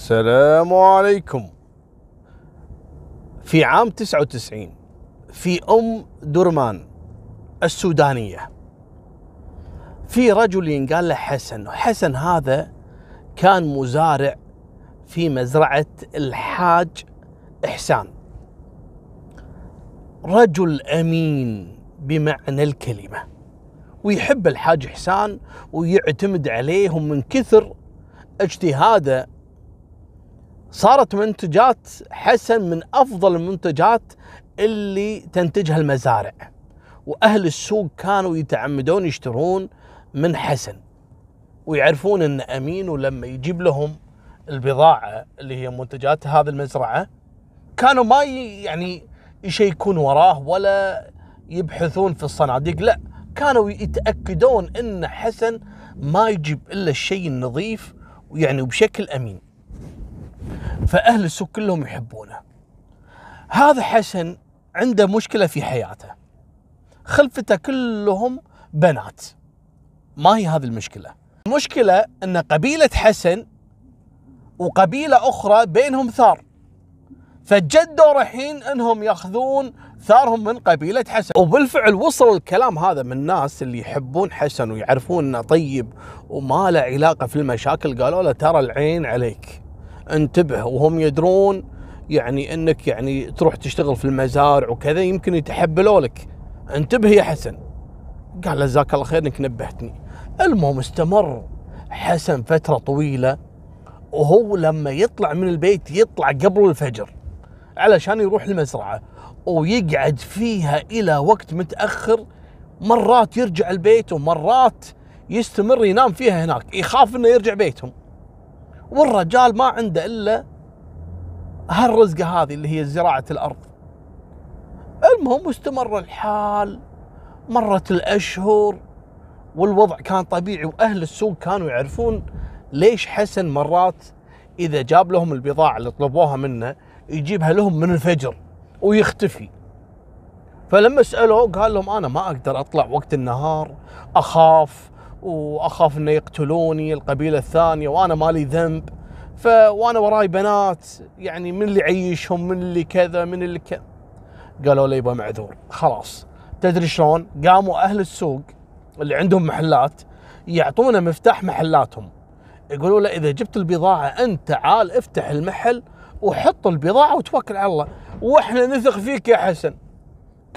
السلام عليكم. في عام 99 في أم درمان السودانية. في رجل ينقال له حسن حسن هذا كان مزارع في مزرعة الحاج إحسان. رجل أمين بمعنى الكلمة ويحب الحاج إحسان ويعتمد عليهم من كثر اجتهاده صارت منتجات حسن من أفضل المنتجات اللي تنتجها المزارع. وأهل السوق كانوا يتعمدون يشترون من حسن ويعرفون انه امين ولما يجيب لهم البضاعة اللي هي منتجات هذه المزرعة كانوا ما يعني يشيكون وراه ولا يبحثون في الصناديق لا كانوا يتأكدون إن حسن ما يجيب إلا الشيء النظيف ويعني وبشكل أمين. فأهل السوق كلهم يحبونه. هذا حسن عنده مشكلة في حياته. خلفته كلهم بنات. ما هي هذه المشكلة؟ المشكلة أن قبيلة حسن وقبيلة أخرى بينهم ثار. فجدوا رايحين أنهم يأخذون ثارهم من قبيلة حسن. وبالفعل وصل الكلام هذا من الناس اللي يحبون حسن ويعرفون إنه طيب وما له علاقة في المشاكل قالوا له ترى العين عليك. انتبه وهم يدرون يعني إنك يعني تروح تشتغل في المزارع وكذا يمكن يتحبلوا لك. انتبه يا حسن. قال جزاك الله خير إنك نبهتني. المهم استمر حسن فترة طويلة وهو لما يطلع من البيت يطلع قبل الفجر علشان يروح المزرعة ويقعد فيها إلى وقت متأخر مرات يرجع البيت ومرات يستمر ينام فيها هناك يخاف إنه يرجع بيتهم. والرجال ما عنده إلا هالرزقة هذه اللي هي زراعة الأرض. المهم استمر الحال مرت الأشهر والوضع كان طبيعي وأهل السوق كانوا يعرفون ليش حسن مرات إذا جاب لهم البضاعة اللي طلبوها منه يجيبها لهم من الفجر ويختفي. فلما سألوه قال لهم أنا ما أقدر أطلع وقت النهار أخاف وأخاف إنه يقتلوني القبيلة الثانية وأنا مالي ذنب. ف وأنا وراي بنات يعني من اللي يعيشهم من اللي كذا من اللي كذا قالوا لي يبا معذور. خلاص. تدري شلون؟ قاموا أهل السوق اللي عندهم محلات يعطونا مفتاح محلاتهم. يقولوا له إذا جبت البضاعة أنت تعال افتح المحل وحط البضاعة وتوكل على الله. وإحنا نثق فيك يا حسن.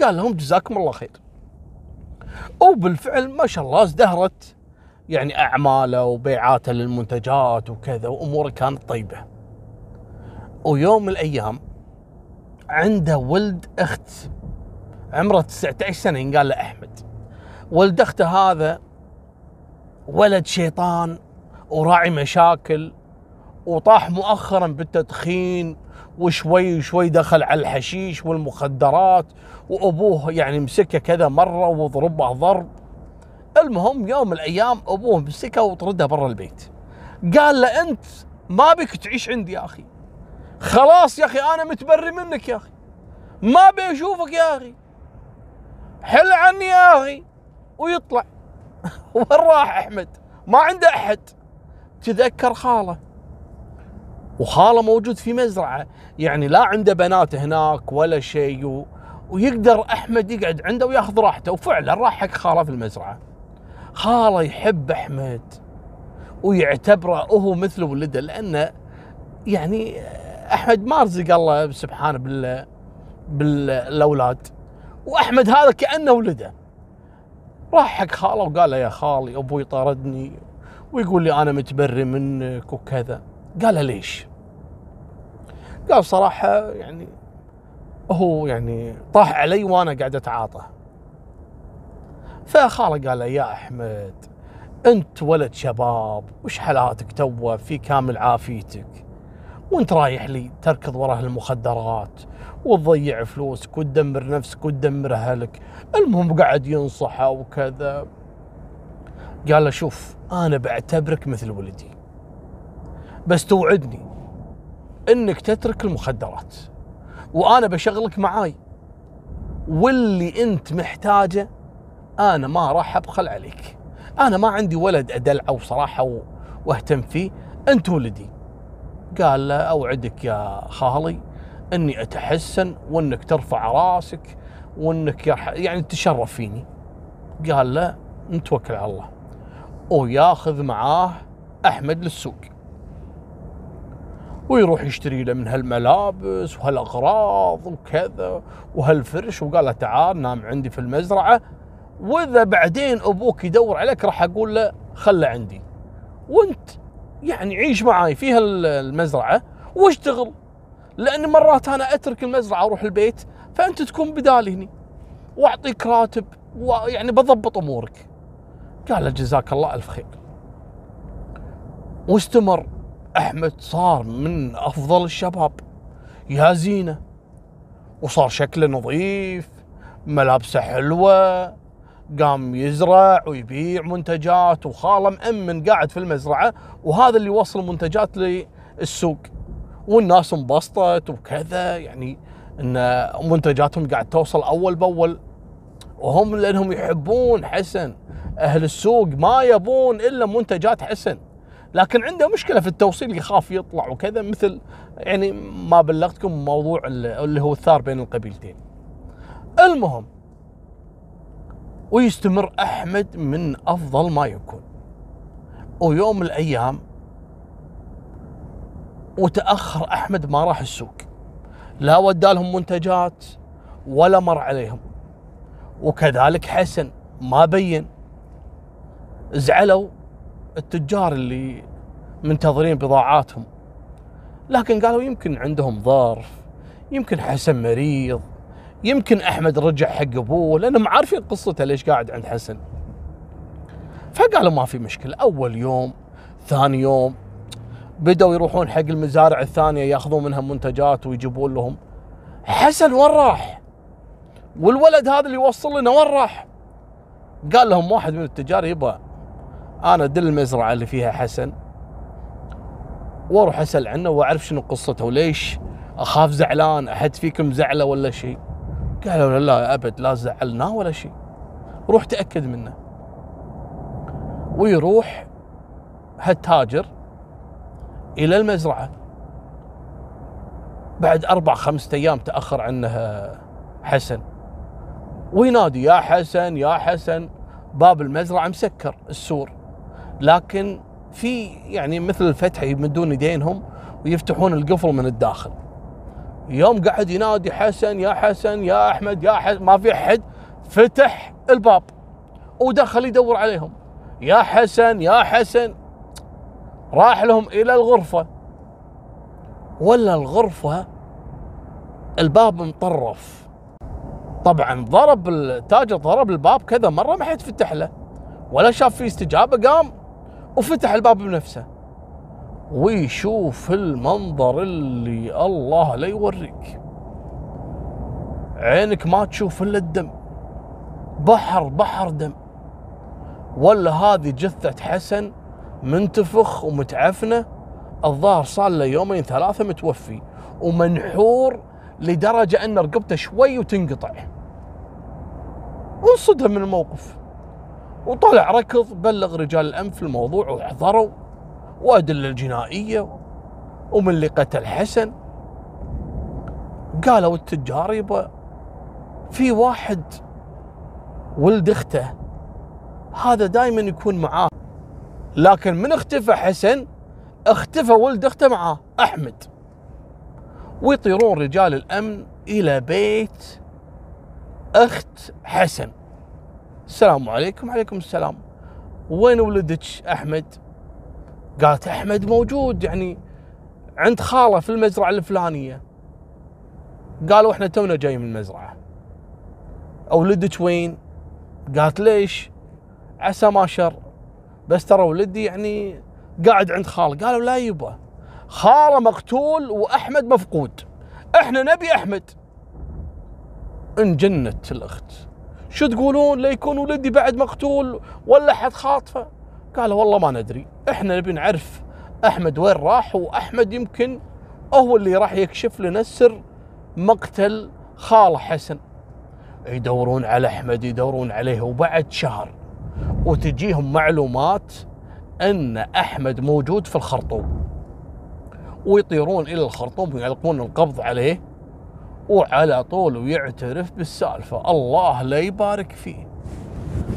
قال لهم جزاكم الله خير. وبالفعل ما شاء الله ازدهرت. يعني أعماله وبيعاته للمنتجات وكذا وأموره كانت طيبة. ويوم من الأيام عنده ولد أخت عمره 19 سنة ينقال له أحمد. ولد أخته هذا ولد شيطان وراعي مشاكل وطاح مؤخرا بالتدخين وشوي شوي دخل على الحشيش والمخدرات وأبوه يعني مسكه كذا مرة وضربه ضرب. المهم يوم من الأيام أبوه مسكه وطرده برا البيت. قال له أنت ما بك تعيش عندي يا أخي. خلاص يا أخي أنا متبري منك يا أخي. ما ابي اشوفك يا أخي. حل عني يا أخي. ويطلع. وين راح أحمد؟ ما عنده أحد. تذكر خاله. وخاله موجود في مزرعة. يعني لا عنده بنات هناك ولا شيء. ويقدر أحمد يقعد عنده وياخذ راحته. وفعلا راح حق خالة في المزرعة. خالة يحب أحمد ويعتبره هو مثل ولده لأنه يعني أحمد ما رزق الله سبحانه بال بالأولاد. وأحمد هذا كأنه ولده. راح حق خالة وقال له يا خالي أبوي طردني ويقول لي أنا متبري منك وكذا. قال له ليش؟ قال صراحة يعني هو يعني طاح علي وأنا قاعد أتعاطى. فخاله قال له يا أحمد أنت ولد شباب وش حالاتك تو في كامل عافيتك. وأنت رايح لي تركض وراه المخدرات وتضيع فلوسك وتدمر نفسك وتدمر أهلك. المهم قاعد ينصحه وكذا. قال له شوف أنا بعتبرك مثل ولدي. بس توعدني إنك تترك المخدرات. وأنا بشغلك معاي. واللي أنت محتاجه أنا ما راح أبخل عليك. أنا ما عندي ولد أدلعه بصراحه وأهتم فيه. أنت ولدي. قال له أوعدك يا خالي إني أتحسن وإنك ترفع راسك وإنك. يعني تشرف فيني. قال له نتوكل على الله. وياخذ معاه أحمد للسوق. ويروح يشتري له من هالملابس وهالأغراض وكذا وهالفرش وقال له تعال نام عندي في المزرعة. وإذا بعدين أبوك يدور عليك راح أقول له خله عندي. وأنت يعني عيش معاي في هالمزرعة واشتغل. لأن مرات أنا أترك المزرعة وأروح البيت فأنت تكون بدالي هني. وأعطيك راتب ويعني بضبط أمورك. قال له جزاك الله ألف خير. واستمر. أحمد صار من أفضل الشباب. يا زينة. وصار شكله نظيف ملابسه حلوة قام يزرع ويبيع منتجات وخاله مأمن قاعد في المزرعة وهذا اللي يوصل منتجات للسوق. والناس انبسطت وكذا يعني إن منتجاتهم قاعد توصل أول بأول. وهم لأنهم يحبون حسن. أهل السوق ما يبون إلا منتجات حسن. لكن عنده مشكلة في التوصيل يخاف يطلع وكذا مثل يعني ما بلغتكم موضوع اللي هو الثار بين القبيلتين. المهم ويستمر أحمد من أفضل ما يكون. ويوم من الأيام وتأخر أحمد ما راح السوق. لا ودالهم منتجات ولا مر عليهم. وكذلك حسن ما بين. زعلوا التجار اللي منتظرين بضاعاتهم لكن قالوا يمكن عندهم ظرف يمكن حسن مريض يمكن أحمد رجع حق أبوه لأنهم عارفين قصته ليش قاعد عند حسن فقالوا ما في مشكلة أول يوم ثاني يوم بدأوا يروحون حق المزارع الثانية يأخذون منها منتجات ويجيبون لهم حسن وين راح؟ والولد هذا اللي يوصل لنا وين راح؟ قال لهم واحد من التجار يبا أنا دل المزرعة اللي فيها حسن وأروح أسأل عنه وأعرف شنو قصته وليش أخاف زعلان أحد فيكم زعله ولا شيء؟ قالوا لا أبد لا زعلناه ولا شيء. روح تأكد منه. ويروح هالتاجر إلى المزرعة. بعد أربع خمسة أيام تأخر عنه حسن. وينادي يا حسن يا حسن. باب المزرعة مسكر السور. لكن في يعني مثل الفتح يمدون يدينهم ويفتحون القفل من الداخل. يوم قعد ينادي حسن يا حسن يا أحمد يا حسن. ما في أحد. فتح الباب. ودخل يدور عليهم. يا حسن يا حسن. راح لهم إلى الغرفة. ولا الغرفة الباب مطرف. طبعا ضرب التاجر ضرب الباب كذا مرة ما حد فتح له. ولا شاف فيه استجابة قام وفتح الباب بنفسه. ويشوف المنظر اللي الله لا يوريك. عينك ما تشوف إلا الدم. بحر بحر دم. ولا هذه جثة حسن منتفخ ومتعفنة. الظاهر صار له يومين ثلاثة متوفي. ومنحور لدرجة أن رقبته شوي وتنقطع. وانصدم من الموقف. وطلع ركض بلغ رجال الأمن في الموضوع وحضروا وأدلة الجنائية ومن اللي قتل حسن قالوا التجار يبا في واحد ولد اخته هذا دائما يكون معاه. لكن من اختفى حسن؟ اختفى ولد اخته معاه أحمد. ويطيرون رجال الأمن إلى بيت أخت حسن. السلام عليكم. وعليكم السلام. وين ولدك أحمد؟ قالت أحمد موجود يعني عند خالة في المزرعة الفلانية. قالوا إحنا تونا جاي من المزرعة. ولدك وين؟ قالت ليش؟ عسى ما شر. بس ترى ولدي يعني قاعد عند خالة. قالوا لا يبا. خالة مقتول وأحمد مفقود. إحنا نبي أحمد. انجنت الأخت. شو تقولون؟ لا يكون ولدي بعد مقتول ولا حد خاطفه. قالوا والله ما ندري إحنا نبي نعرف أحمد وين راح وأحمد يمكن هو اللي راح يكشف لنا سر مقتل خالة حسن. يدورون على أحمد يدورون عليه وبعد شهر وتجيهم معلومات أن أحمد موجود في الخرطوم. ويطيرون إلى الخرطوم ويلقون القبض عليه. وعلى طول ويعترف بالسالفة. الله لا يبارك فيه.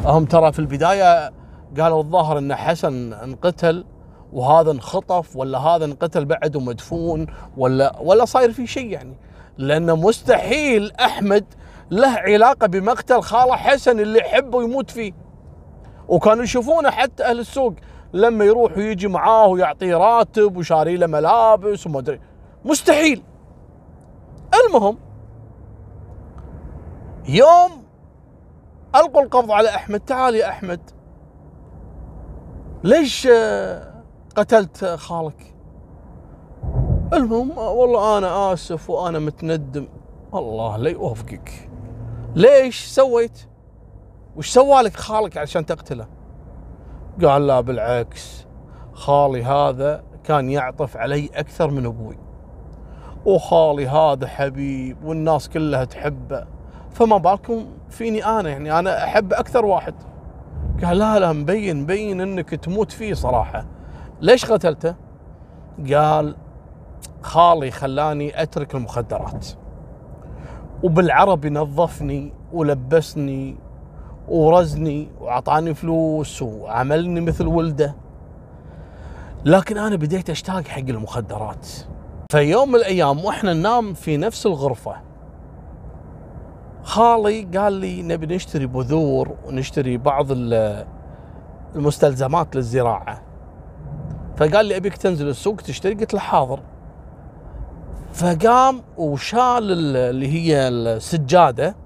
هم ترى في البداية قالوا الظاهر إن حسن انقتل وهذا انخطف ولا هذا انقتل بعد ومدفون ولا ولا صاير في شيء يعني. لأنه مستحيل أحمد له علاقة بمقتل خالة حسن اللي يحبه ويموت فيه. وكانوا يشوفونه حتى أهل السوق لما يروح ويجي معاه ويعطيه راتب وشاري له ملابس وما أدري. مستحيل. المهم يوم ألقوا القبض على أحمد تعال يا أحمد. ليش قتلت خالك؟ المهم والله أنا آسف وأنا متندم. الله لا يوفقك ليش سويت؟ وش سوالك خالك عشان تقتله؟ قال لا بالعكس. خالي هذا كان يعطف علي أكثر من أبوي. وخالي هذا حبيب والناس كلها تحبه. فما بالكم فيني أنا يعني أنا أحب أكثر واحد. قال لا لا مبين مبين إنك تموت فيه صراحة. ليش قتلته؟ قال خالي خلاني أترك المخدرات. وبالعربي نظفني ولبسني ورزني وأعطاني فلوس وعملني مثل ولده. لكن أنا بديت أشتاق حق المخدرات. في يوم من الأيام وإحنا ننام في نفس الغرفة. خالي قال لي نبي نشتري بذور ونشتري بعض المستلزمات للزراعة. فقال لي أبيك تنزل السوق تشتري؟ قلت له حاضر. فقام وشال اللي هي السجادة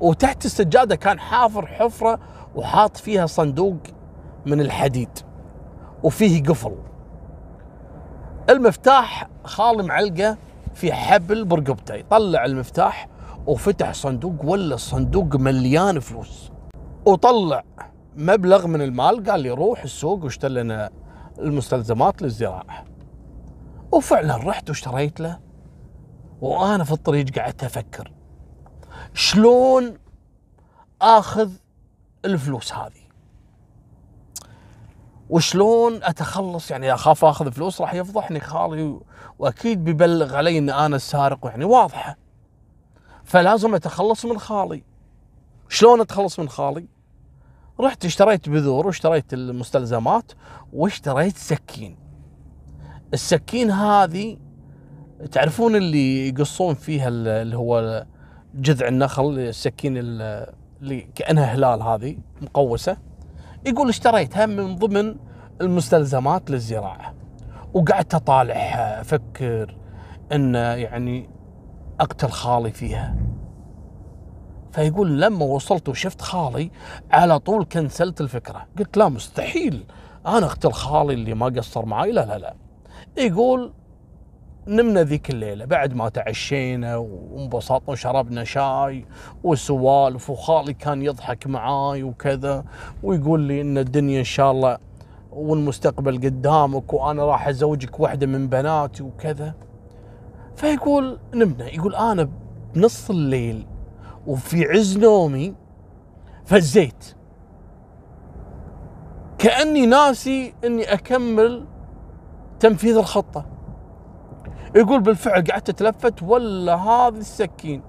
وتحت السجادة كان حافر حفرة وحاط فيها صندوق من الحديد وفيه قفل. المفتاح خالي معلقة في حبل برقبته يطلع المفتاح وفتح صندوق ولا الصندوق مليان فلوس. وطلع مبلغ من المال قال لي روح السوق واشتري لنا المستلزمات للزراعة. وفعلا رحت واشتريت له. وأنا في الطريق قعدت أفكر شلون آخذ الفلوس هذه. وشلون أتخلص؟ يعني أخاف آخذ فلوس راح يفضحني خالي وأكيد بيبلغ علي إن أنا السارق يعني واضحة. فلازم أتخلص من خالي. شلون أتخلص من خالي؟ رحت اشتريت بذور واشتريت المستلزمات واشتريت سكين. السكين هذه تعرفون اللي يقصون فيها اللي هو جذع النخل السكين اللي كأنها هلال هذه مقوسة. يقول اشتريتها من ضمن المستلزمات للزراعة. وقعدت أطالعها أفكر إن يعني أقتل خالي فيها. فيقول لما وصلت وشفت خالي على طول كنسلت الفكرة. قلت لا مستحيل أنا أقتل خالي اللي ما قصر معي لا لا لا. يقول نمنا ذيك الليلة. بعد ما تعشينا وانبسطنا وشربنا شاي وسوالف وخالي كان يضحك معاي وكذا ويقول لي إن الدنيا إن شاء الله والمستقبل قدامك وأنا راح أزوجك واحدة من بناتي وكذا. فيقول نمنا يقول أنا بنص الليل وفي عز نومي فزيت. كأني ناسي إني أكمل تنفيذ الخطة. يقول بالفعل قعدت أتلفت ولا هذه السكين.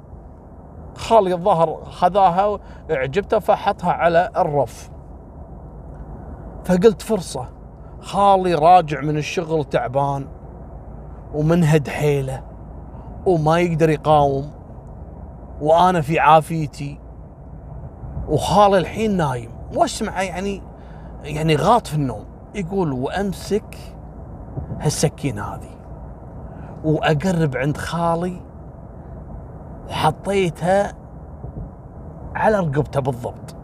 خالي الظهر خذاها عجبته فحطها على الرف. فقلت فرصة. خالي راجع من الشغل تعبان ومنهد حيله وما يقدر يقاوم وأنا في عافيتي وخالي الحين نايم. واسمعه يعني يعني غاط في النوم. يقول وأمسك هالسكين هذه. وأقرب عند خالي وحطيتها على رقبته بالضبط.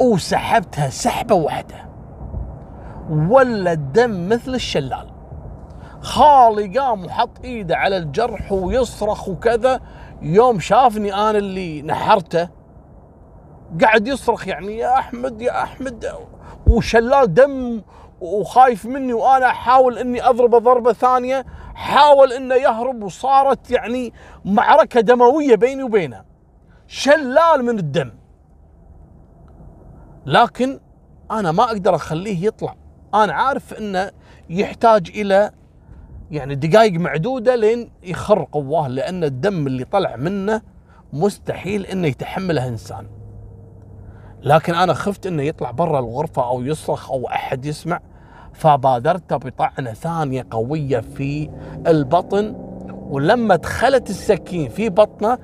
وسحبتها سحبة واحدة. ولا الدم مثل الشلال. خالي قام وحط إيده على الجرح ويصرخ وكذا. يوم شافني أنا اللي نحرته قاعد يصرخ يعني يا أحمد يا أحمد. وشلال دم وخايف مني وأنا أحاول إني أضربه ضربة ثانية. حاول انه يهرب وصارت يعني معركة دموية بيني وبينه. شلال من الدم. لكن أنا ما أقدر أخليه يطلع. أنا عارف إنه يحتاج إلى يعني دقائق معدودة لين يخر قواه لأن الدم اللي طلع منه مستحيل إنه يتحمله إنسان. لكن أنا خفت إنه يطلع برا الغرفة أو يصرخ أو أحد يسمع. فبادرت بطعنة ثانية قوية في البطن ولما دخلت السكين في بطنه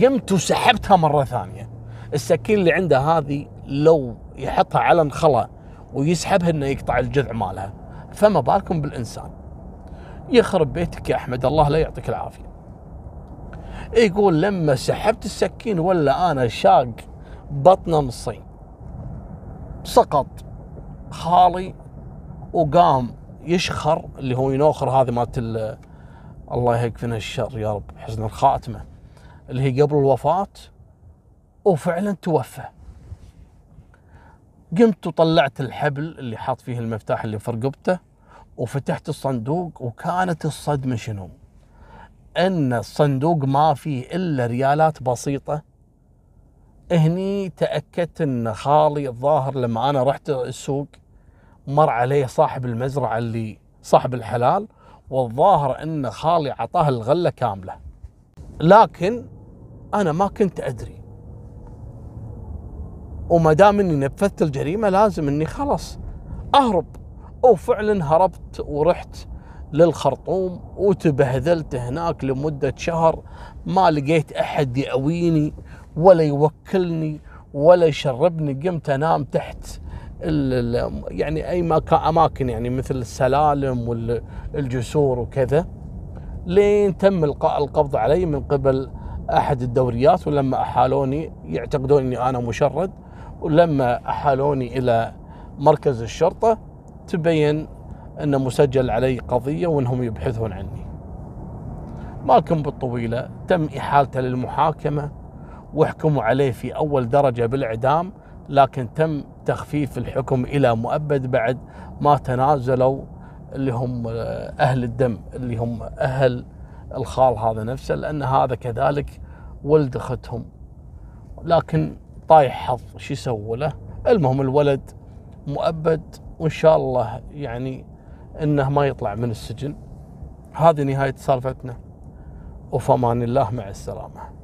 قمت وسحبتها مرة ثانية. السكين اللي عنده هذه لو يحطها على انخلة ويسحبها إنه يقطع الجذع مالها. فما بالكم بالإنسان. يخرب بيتك يا أحمد الله لا يعطيك العافية. يقول لما سحبت السكين ولا أنا شاق بطنه نصين. سقط. خالي وقام يشخر اللي هو ينوخر هذه مالت الله يكفينا الشر يا رب حسن الخاتمة. اللي هي قبل الوفاة وفعلا توفى. قمت وطلعت الحبل اللي حاط فيه المفتاح اللي في رقبته وفتحت الصندوق وكانت الصدمة شنو؟ أن الصندوق ما فيه إلا ريالات بسيطة. هني تأكدت إن خالي الظاهر لما أنا رحت السوق مر عليه صاحب المزرعة اللي صاحب الحلال والظاهر إن خالي عطاه الغلة كاملة. لكن أنا ما كنت أدري. وما دام إني نفذت الجريمة لازم إني خلاص أهرب. وفعلا هربت ورحت للخرطوم وتبهذلت هناك لمدة شهر. ما لقيت أحد يأويني ولا يوكلني ولا يشربني. قمت أنام تحت يعني أي مكان أماكن يعني مثل السلالم والجسور وكذا لين تم إلقاء القبض علي من قبل أحد الدوريات ولما أحالوني يعتقدون أني أنا مشرد ولما أحالوني إلى مركز الشرطة تبين أنه مسجل علي قضية وأنهم يبحثون عني. مالكم بالطويلة تم إحالته للمحاكمة وحكموا عليه في أول درجة بالإعدام لكن تم تخفيف الحكم إلى مؤبد بعد ما تنازلوا اللي هم أهل الدم اللي هم أهل الخال هذا نفسه لأن هذا كذلك ولد أختهم. لكن طايح حظ شو يسووا له؟ المهم الولد مؤبد وإن شاء الله يعني إنه ما يطلع من السجن. هذه نهاية سالفتنا. وفمان الله مع السلامة.